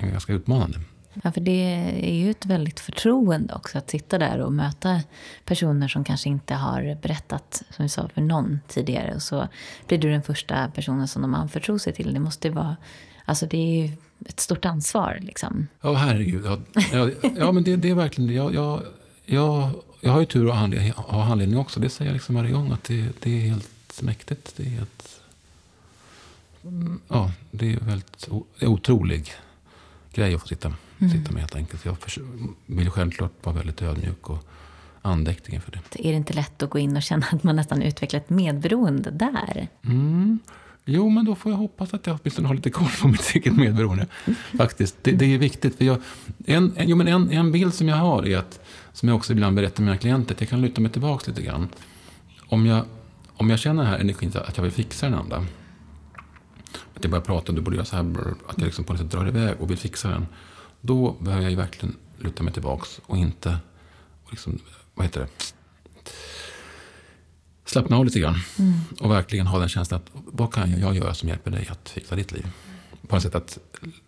ganska utmanande. Ja, för det är ju ett väldigt förtroende också att sitta där och möta personer som kanske inte har berättat, som vi sa, för någon tidigare. Och så blir du den första personen som de anförtror sig till. Det måste vara, alltså det är ju ett stort ansvar liksom. Ja, herregud. Ja, ja, ja men det, det är verkligen jag, jag, jag, jag har ju tur att ha handledning också. Det säger jag liksom varje gång att det, det är helt mäktigt. Det är helt, mm, ja, det är väldigt otrolig grej att få sitta med mm. sitta med helt enkelt. Jag vill självklart vara väldigt ödmjuk och andäktig inför det. Är det inte lätt att gå in och känna att man nästan utvecklar ett medberoende där? Mm. Jo, men då får jag hoppas att jag åtminstone har lite koll på mitt eget medberoende. <laughs> Faktiskt. Det, det, är viktigt. För jag, en, en, jo, men en, en bild som jag har är att, som jag också ibland berättar med mina klienter, att jag kan luta mig tillbaka lite grann. Om jag, om jag känner den här energin att jag vill fixa den andra. Att jag börjar prata, du borde göra så här, att jag liksom på något sätt drar iväg och vill fixa den. Då behöver jag ju verkligen luta mig tillbaks och inte, liksom, vad heter det, slappna av lite grann. Mm. Och verkligen ha den känslan att vad kan jag göra som hjälper dig att fixa ditt liv? På något sätt att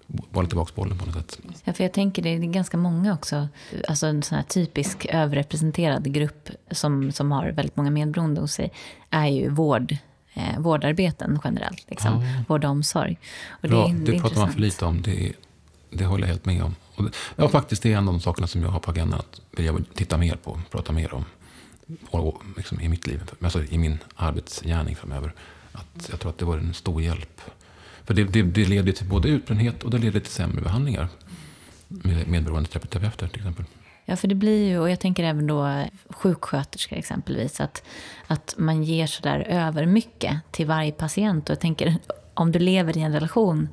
bolla tillbaka bollen på något sätt. Ja, för jag tänker det är ganska många också. Alltså en sån här typisk överrepresenterad grupp som, som har väldigt många medberoende hos sig är ju vård, eh, vårdarbeten generellt. Liksom. Ja. Vård och omsorg. Och Bra, det, det, det pratar man för lite om. Det är det håller jag helt med om. Och det, ja, faktiskt det är en av de sakerna som jag har på agendan att vilja titta mer på, prata mer om. Och, liksom, I mitt liv, alltså i min arbetsgärning framöver. Att jag tror att det var en stor hjälp. För det, det, det leder till både utbrändhet och det leder till sämre behandlingar. Med medberoende terapeuter till exempel. Ja, för det blir ju, och jag tänker även då sjuksköterskor exempelvis, att, att man ger sådär över mycket till varje patient. Och jag tänker, om du lever i en relation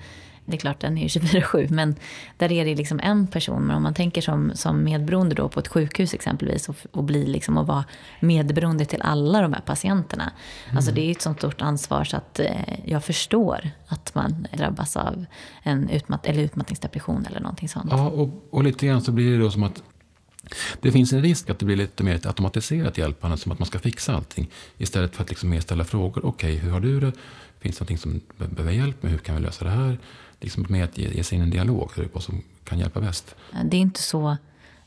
det är klart, den är ju <laughs> 24-7, men där är det liksom en person. Men om man tänker som, som medberoende då på ett sjukhus exempelvis och, och blir liksom att vara medberoende till alla de här patienterna. Mm. Alltså det är ett sånt stort ansvar så att eh, jag förstår att man drabbas av en utmatt eller utmattningsdepression eller någonting sånt. Ja, och, och lite grann så blir det då som att det finns en risk att det blir lite mer ett automatiserat hjälpande, som att man ska fixa allting. Istället för att liksom mer ställa frågor. Okej, okay, hur har du det? Finns det någonting som behöver hjälp med? Hur kan vi lösa det här? Liksom med att ge, ge sig in i en dialog, vad som kan hjälpa bäst. Det är inte så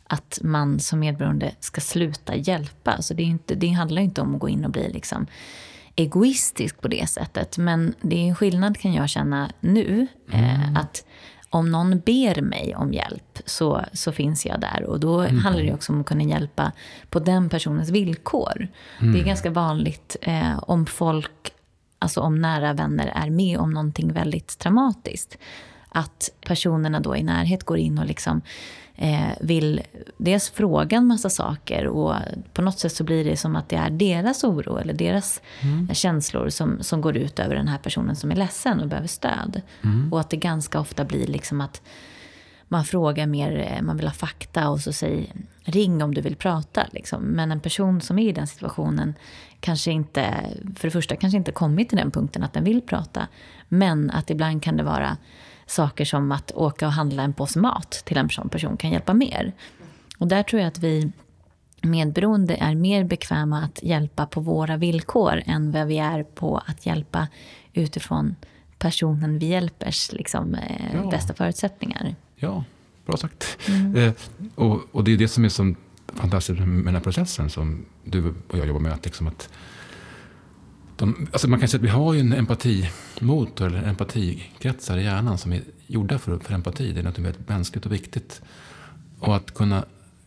att man som medberoende ska sluta hjälpa. Alltså det, är inte, det handlar inte om att gå in och bli liksom egoistisk på det sättet. Men det är en skillnad kan jag känna nu. Eh, mm. att om någon ber mig om hjälp så, så finns jag där. Och då mm. handlar det också om att kunna hjälpa på den personens villkor. Mm. Det är mm. ganska vanligt eh, om folk alltså om nära vänner är med om någonting väldigt traumatiskt. Att personerna då i närhet går in och liksom eh, vill dels fråga en massa saker och på något sätt så blir det som att det är deras oro eller deras mm. känslor som, som går ut över den här personen som är ledsen och behöver stöd. Mm. Och att det ganska ofta blir liksom att man frågar mer, eh, man vill ha fakta och så säger ring om du vill prata. Liksom. Men en person som är i den situationen kanske inte, för det första kanske inte kommit till den punkten att den vill prata. Men att ibland kan det vara saker som att åka och handla en påse mat till en sån person kan hjälpa mer. Och där tror jag att vi medberoende är mer bekväma att hjälpa på våra villkor än vad vi är på att hjälpa utifrån personen vi hjälpers liksom, eh, ja. bästa förutsättningar. Ja, bra sagt. Mm. Eh, och, och, det är det som är så fantastiskt med den här processen som du och jag jobbar med. Att liksom att de, alltså man kan säga att vi har ju en empatimotor, eller empatikretsar i hjärnan som är gjorda för, för empati. Det är något väldigt mänskligt och viktigt. Och att kunna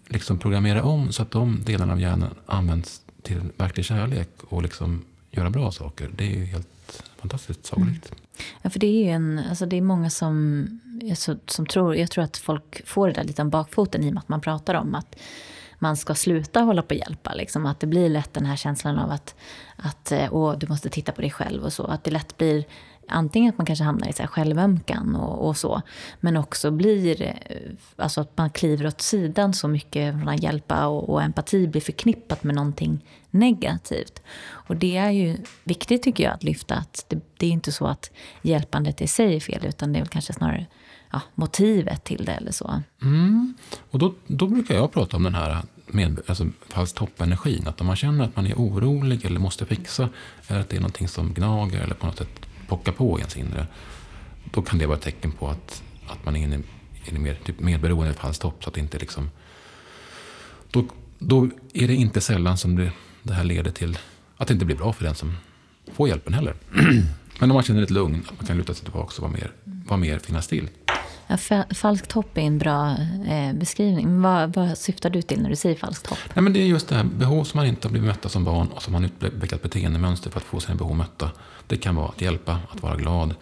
liksom programmera om så att de delarna av hjärnan används till verklig kärlek och liksom göra bra saker. Det är ju helt fantastiskt sagolikt. Mm. Ja, för det är ju en, alltså det är många som, alltså, som tror, jag tror att folk får det där lite om bakfoten i och med att man pratar om att man ska sluta hålla på och hjälpa. Liksom. Att det blir lätt den här känslan av att, att eh, åh, du måste titta på dig själv och så. Att det lätt blir antingen att man kanske hamnar i så här självömkan och, och, så. Men också blir, eh, alltså att man kliver åt sidan så mycket från att hjälpa och, och empati blir förknippat med någonting negativt. Och det är ju viktigt tycker jag att lyfta att det, det är inte så att hjälpandet i sig är fel utan det är väl kanske snarare ja, motivet till det eller så. Mm. Och då, då brukar jag prata om den här med, alltså, falsk toppenergin. Att om man känner att man är orolig eller måste fixa, eller att det är någonting som gnager eller på något sätt pockar på ens inre, då kan det vara ett tecken på att, att man är inne i mer typ medberoende falsk topp. Så att det inte liksom, då, då är det inte sällan som det, det här leder till att det inte blir bra för den som får hjälpen heller. <clears throat> Men om man känner ett lugn, att man kan luta sig tillbaka och vara mer, vara mer finnas till. Ja, falskt hopp är en bra eh, beskrivning. Vad, vad syftar du till när du säger falskt hopp? Nej, men det är just det här behov som man inte har blivit mötta som barn och som man utvecklat beteendemönster för att få sina behov mötta. Det kan vara att hjälpa, att vara glad,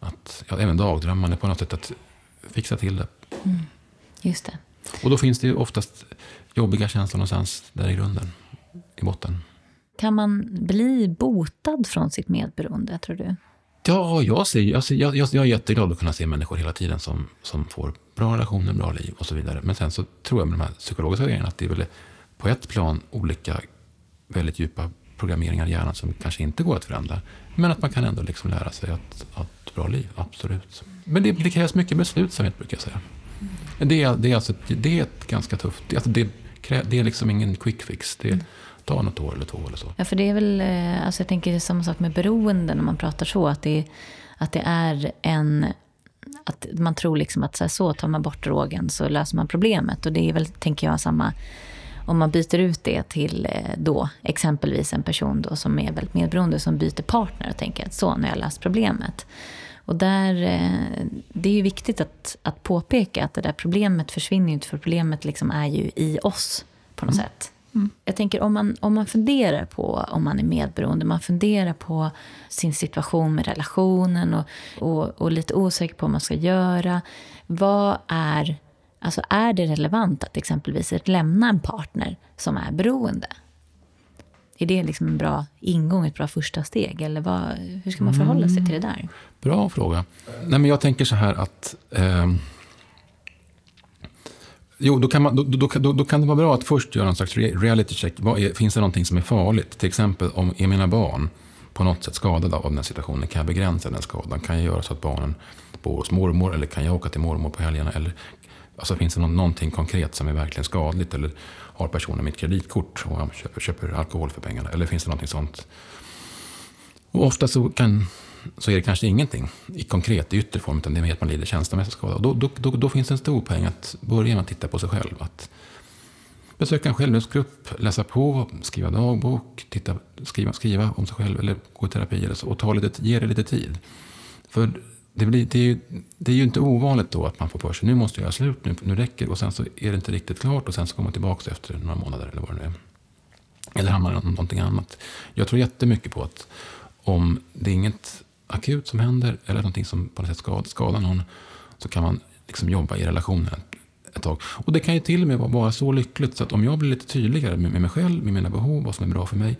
att, ja, även dagdrömmande på något sätt, att fixa till det. Mm, just det. Och då finns det ju oftast jobbiga känslor någonstans där i grunden, i botten. Kan man bli botad från sitt medberoende, tror du? Ja, jag, ser, alltså, jag, jag, jag är jätteglad att kunna se människor hela tiden som, som får bra relationer, bra liv och så vidare. Men sen så tror jag med de här psykologiska grejerna att det är väl på ett plan olika väldigt djupa programmeringar i hjärnan som kanske inte går att förändra. Men att man kan ändå liksom lära sig att ha ett bra liv, absolut. Men det, det krävs mycket beslutsamhet brukar jag säga. Det, det, är, alltså, det är ett ganska tufft, alltså det, det är liksom ingen quick fix. Det, ta något år eller två eller så. Ja, för det är väl, eh, alltså jag tänker är samma sak med beroende när man pratar så. Att det, att det är en, att man tror liksom att så, här, så tar man bort drogen så löser man problemet. Och det är väl, tänker jag, samma om man byter ut det till eh, då exempelvis en person då som är väldigt medberoende som byter partner och tänker att så, nu har jag löst problemet. Och där, eh, det är ju viktigt att, att påpeka att det där problemet försvinner ju inte för problemet liksom är ju i oss på något mm. sätt. Mm. Jag tänker om man, om man funderar på om man är medberoende, man funderar på sin situation med relationen och, och, och lite osäker på vad man ska göra. Vad är, alltså är det relevant att exempelvis lämna en partner som är beroende? Är det liksom en bra ingång, ett bra första steg? Eller vad, hur ska man förhålla sig till det där? Mm. Bra fråga. Nej, men jag tänker så här att eh, Jo, då kan, man, då, då, då, då, kan det vara bra att först göra en slags reality check. Är, finns det någonting som är farligt? Till exempel om är mina barn på något sätt skadade av den här situationen? Kan jag begränsa den skadan? Kan jag göra så att barnen bor hos mormor? Eller kan jag åka till mormor på helgerna? Eller, alltså, finns det någonting konkret som är verkligen skadligt? Eller har personen mitt kreditkort och köper, köper alkohol för pengarna? Eller finns det någonting sånt? Och ofta så kan så är det kanske ingenting i konkret, i yttre form, utan det är mer att man lider känslomässig skada. Då, då, då, då, finns det en stor poäng att börja med att titta på sig själv. Att besöka en självhjälpsgrupp, läsa på, skriva dagbok, titta, skriva, skriva om sig själv eller gå i terapi eller så, och ta lite, ge det lite tid. För det, blir, det, är ju, det är ju inte ovanligt då att man får för sig nu måste jag göra slut, nu, nu räcker det. Och sen så är det inte riktigt klart och sen så kommer man tillbaka efter några månader eller vad det nu är. Eller hamnar i någonting annat. Jag tror jättemycket på att om det är inget akut som händer eller någonting som på något sätt skadar, skadar någon så kan man liksom jobba i relationen ett tag. Och det kan ju till och med vara så lyckligt så att om jag blir lite tydligare med, mig själv, med mina behov, vad som är bra för mig,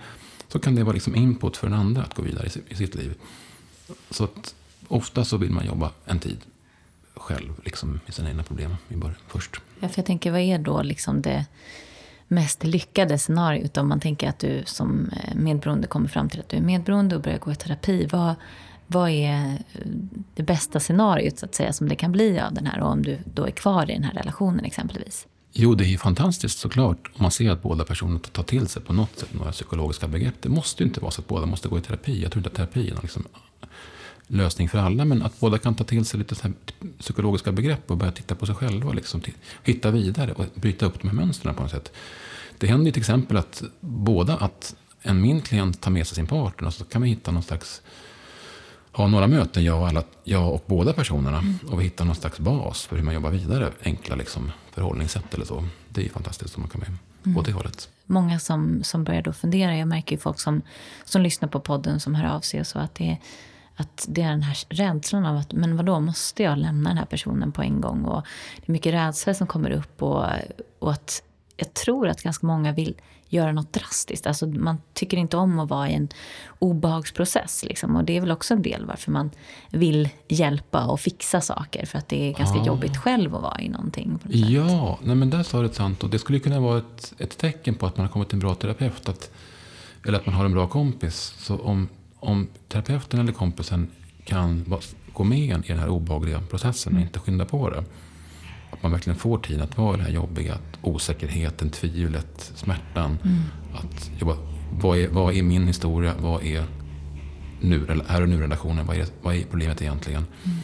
så kan det vara liksom input för den andra att gå vidare i, i sitt liv. Så att ofta så vill man jobba en tid själv, liksom med sina egna problem i början, först. Ja, för jag tänker, vad är då liksom det mest lyckade scenariot om man tänker att du som eh, medberoende kommer fram till att du är medberoende och börjar gå i terapi. Vad, vad är det bästa scenariot så att säga som det kan bli av den här och om du då är kvar i den här relationen exempelvis? Jo, det är ju fantastiskt såklart om man ser att båda personerna tar till sig på något sätt några psykologiska begrepp. Det måste ju inte vara så att båda måste gå i terapi. Jag tror inte att terapi är någon liksom lösning för alla, men att båda kan ta till sig lite så psykologiska begrepp och börja titta på sig själva, liksom, hitta vidare och bryta upp de här mönstren på något sätt. Det händer ju till exempel att båda, att en min klient tar med sig sin partner och så kan man hitta någon slags ha några möten, jag och, alla, jag och båda personerna. Mm. Och vi hittar någon slags bas för hur man jobbar vidare. Enkla liksom, förhållningssätt eller så. Det är fantastiskt om man kan med mm. åt det hållet. Många som, som börjar då fundera. Jag märker ju folk som, som lyssnar på podden som hör av sig. Och så att det, att det är den här rädslan av att men vadå, måste jag lämna den här personen på en gång? Och det är mycket rädsla som kommer upp. Och, och att jag tror att ganska många vill göra något drastiskt. Alltså man tycker inte om att vara i en obehagsprocess. Liksom. Och det är väl också en del varför man vill hjälpa och fixa saker. För att det är ganska ah. jobbigt själv att vara i någonting. ja, nej men där sa du sant. Och det skulle kunna vara ett, ett tecken på att man har kommit till en bra terapeut. Att, eller att man har en bra kompis. Så om, om terapeuten eller kompisen kan gå med i den här obehagliga processen och mm. inte skynda på det att man verkligen får tid att vara i det här jobbiga. Osäkerheten, tvivlet, smärtan. Mm. Att jobba, vad, är, vad är min historia? Vad är nu, här och nu-relationen? Vad är, vad är problemet egentligen? Mm.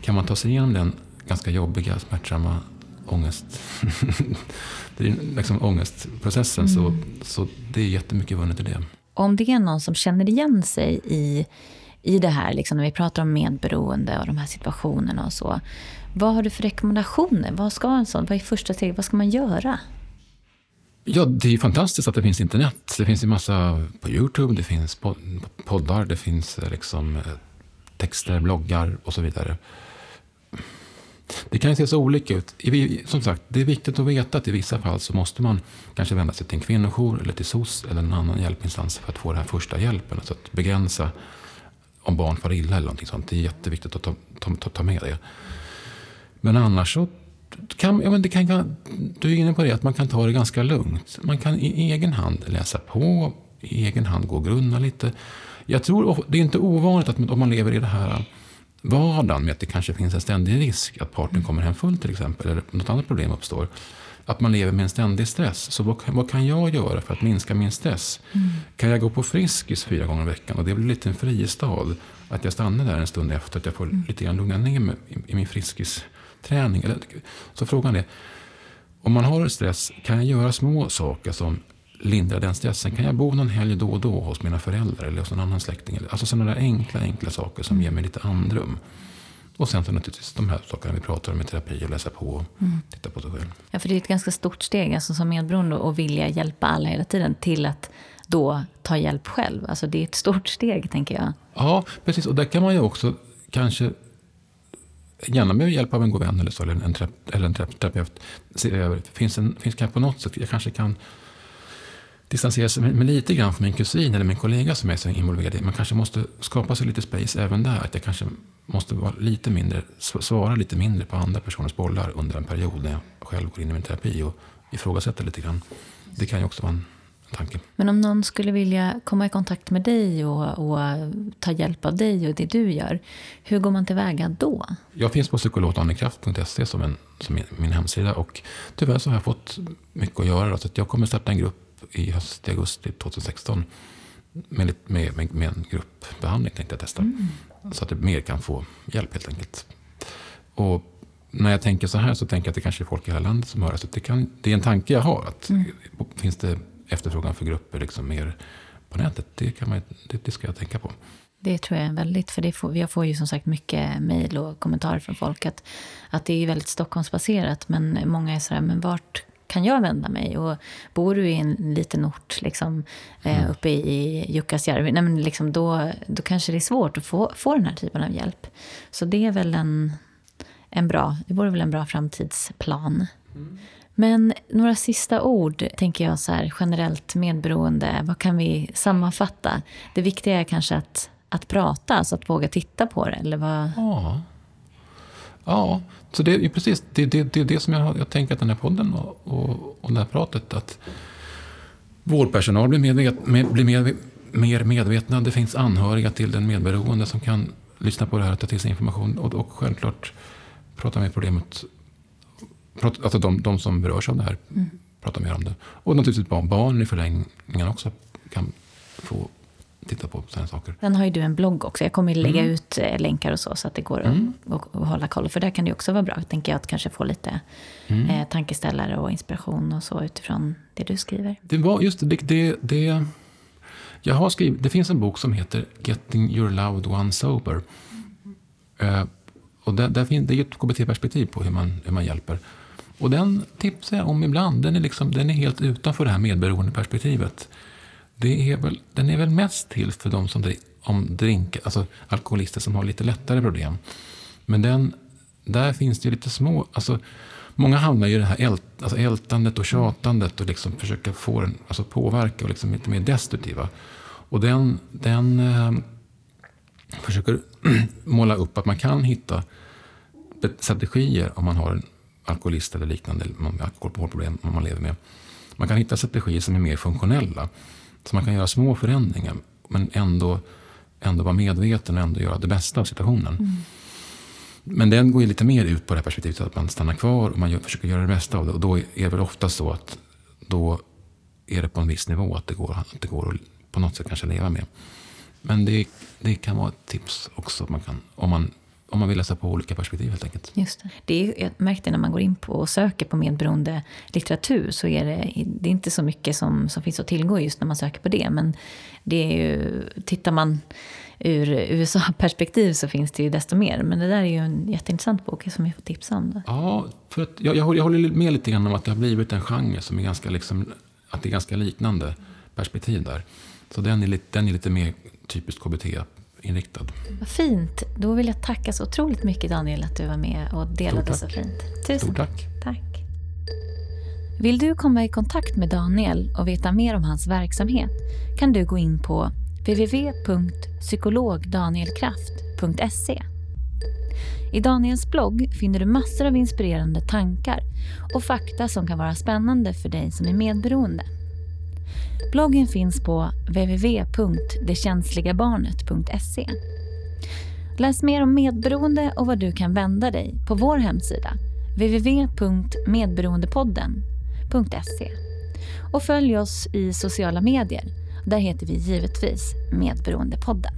Kan man ta sig igenom den ganska jobbiga, smärtsamma ångest, <laughs> liksom ångestprocessen mm. så, så det är jättemycket vunnet i det. Om det är någon som känner igen sig i, i det här, liksom när vi pratar om medberoende och de här situationerna och så. Vad har du för rekommendationer? Vad ska en sån, vad är första steget? Vad ska man göra? Ja, det är fantastiskt att det finns internet. Det finns en massa på Youtube, det finns poddar, det finns eh, liksom eh, texter, bloggar och så vidare. Det kan se så olika ut. Som sagt, det är viktigt att veta att i vissa fall så måste man kanske vända sig till en kvinnojour eller till SOS eller en annan hjälpinstans för att få den här första hjälpen. Alltså att begränsa om barn far illa eller någonting sånt. Det är jätteviktigt att ta, ta, ta med det. Men annars så kan, ja, men det kan, du är inne på det, att man kan ta det ganska lugnt. Man kan i egen hand läsa på, i egen hand gå och grunna lite. Jag tror, det är inte ovanligt att om man lever i det här vardagen med att det kanske finns en ständig risk att partnern kommer hem full till exempel, eller något annat problem uppstår. Att man lever med en ständig stress. Så vad, vad kan jag göra för att minska min stress? Mm. Kan jag gå på Friskis fyra gånger i veckan och det blir lite en fristad? Att jag stannar där en stund efter, att jag får mm. lite grann lugna ner mig i, i min Friskis träning. Så frågan är, om man har stress, kan jag göra små saker som lindrar den stressen? Kan jag bo någon helg då och då hos mina föräldrar eller hos någon annan släkting? Alltså sådana där enkla, enkla saker som ger mig lite andrum. Och sen så naturligtvis de här sakerna vi pratar om i terapi, och läsa på och mm. titta på sig själv. Ja, för det är ett ganska stort steg alltså, som medberoende att vilja hjälpa alla hela tiden till att då ta hjälp själv. Alltså det är ett stort steg, tänker jag. Ja, precis. Och där kan man ju också kanske gärna med hjälp av en god vän eller, så, eller en, eller en terapeut. Se över, finns, en, finns kanske på något sätt, jag kanske kan distansera mig lite grann från min kusin eller min kollega som är så involverad i Man kanske måste skapa sig lite space även där. Att jag kanske måste vara lite mindre, svara lite mindre på andra personers bollar under en period när jag själv går in i min terapi och ifrågasätter lite grann. Det kan ju också vara en tanke. Men om någon skulle vilja komma i kontakt med dig och, och, ta hjälp av dig och det du gör, hur går man tillväga då? Jag finns på psykologdanekraft.se som, en, som min hemsida och tyvärr så har jag fått mycket att göra. Så att jag kommer starta en grupp i höst, i augusti 2016 med, med, med, med en gruppbehandling tänkte jag testa. Mm. Så att det mer kan få hjälp helt enkelt. Och när jag tänker så här så tänker jag att det kanske är folk i hela landet som hör det. det, kan, det är en tanke jag har. Att mm. Finns det efterfrågan för grupper liksom mer på nätet. Det, kan man, det, det ska jag tänka på. Det tror jag är väldigt, för det får, jag får ju som sagt mycket mejl och kommentarer från folk att, att det är väldigt Stockholmsbaserat. Men många är sådär, men vart kan jag vända mig? Och bor du i en liten ort liksom, eh, mm. uppe i Jukkasjärvi, nej, men liksom då, då kanske det är svårt att få, få den här typen av hjälp. Så det är väl en, en bra, det vore väl en bra framtidsplan. Mm. Men några sista ord, tänker jag så här, generellt medberoende. Vad kan vi sammanfatta? Det viktiga är kanske att, att prata, alltså att våga titta på det. Eller vad? Ja. Ja, så det är precis det, det, det, det som jag, jag tänker att den här podden och, och, och det här pratet, att vårdpersonal blir, medvet, med, blir med, mer medvetna. Det finns anhöriga till den medberoende som kan lyssna på det här och ta till sig information. Och, och självklart prata med problemet alltså de, de som berörs av det här mm. pratar mer om det. Och naturligtvis barn, barn i förlängningen också kan få titta på sådana saker. Sen har ju du en blogg också. Jag kommer lägga mm. ut eh, länkar och så, så att det går mm. att, att, hålla koll. För där kan det också vara bra, tänker jag, att kanske få lite mm. eh, tankeställare och inspiration och så utifrån det du skriver. Det var just det, det, det Jag har skrivit, det finns en bok som heter Getting your loved one sober. Eh, och där, där finns, det är ett KBT-perspektiv på hur man, hur man hjälper. Och den tipsar jag om ibland. Den är, liksom, den är helt utanför det här medberoendeperspektivet. Det är väl, den är väl mest till för de som om drink, alltså alkoholister som har lite lättare problem. Men den, där finns det ju lite små... Alltså, många hamnar ju i det här ält, alltså ältandet och tjatandet och liksom försöka få den, alltså påverka och liksom lite mer destruktiva. Och den, den eh, försöker <clears throat> måla upp att man kan hitta strategier om man har en alkoholist eller liknande med alkoholproblem man lever med. Man kan hitta strategier som är mer funktionella. Så man kan göra små förändringar men ändå, ändå vara medveten och ändå göra det bästa av situationen. Mm. Men den går ju lite mer ut på det här perspektivet att man stannar kvar och man gör, försöker göra det bästa av det. Och då är det väl ofta så att då är det på en viss nivå att det går, att det går att på något sätt kanske leva med. Men det, det kan vara ett tips också man kan, om, man, om man vill läsa på olika perspektiv helt enkelt. Just det. det är, jag märkte när man går in på och söker på medberoende litteratur så är det, det är inte så mycket som, som finns att tillgå just när man söker på det. Men det är ju, tittar man ur USA-perspektiv så finns det ju desto mer. Men det där är ju en jätteintressant bok som jag får tipsa om. Det. Ja, för att jag, jag, håller med lite grann om att det har blivit en genre som är ganska, liksom, att det är ganska liknande perspektiv där. Så den är lite, den är lite mer typiskt KBT-inriktad. Vad fint. Då vill jag tacka så otroligt mycket Daniel att du var med och delade så fint. Tusen Stort tack. tack. Vill du komma i kontakt med Daniel och veta mer om hans verksamhet kan du gå in på www.psykologdanielkraft.se. I Daniels blogg finner du massor av inspirerande tankar och fakta som kan vara spännande för dig som är medberoende. Bloggen finns på www.detkänsligabarnet.se. Läs mer om medberoende och vad du kan vända dig på vår hemsida www.medberoendepodden.se. Och följ oss i sociala medier där heter vi givetvis Medberoendepodden.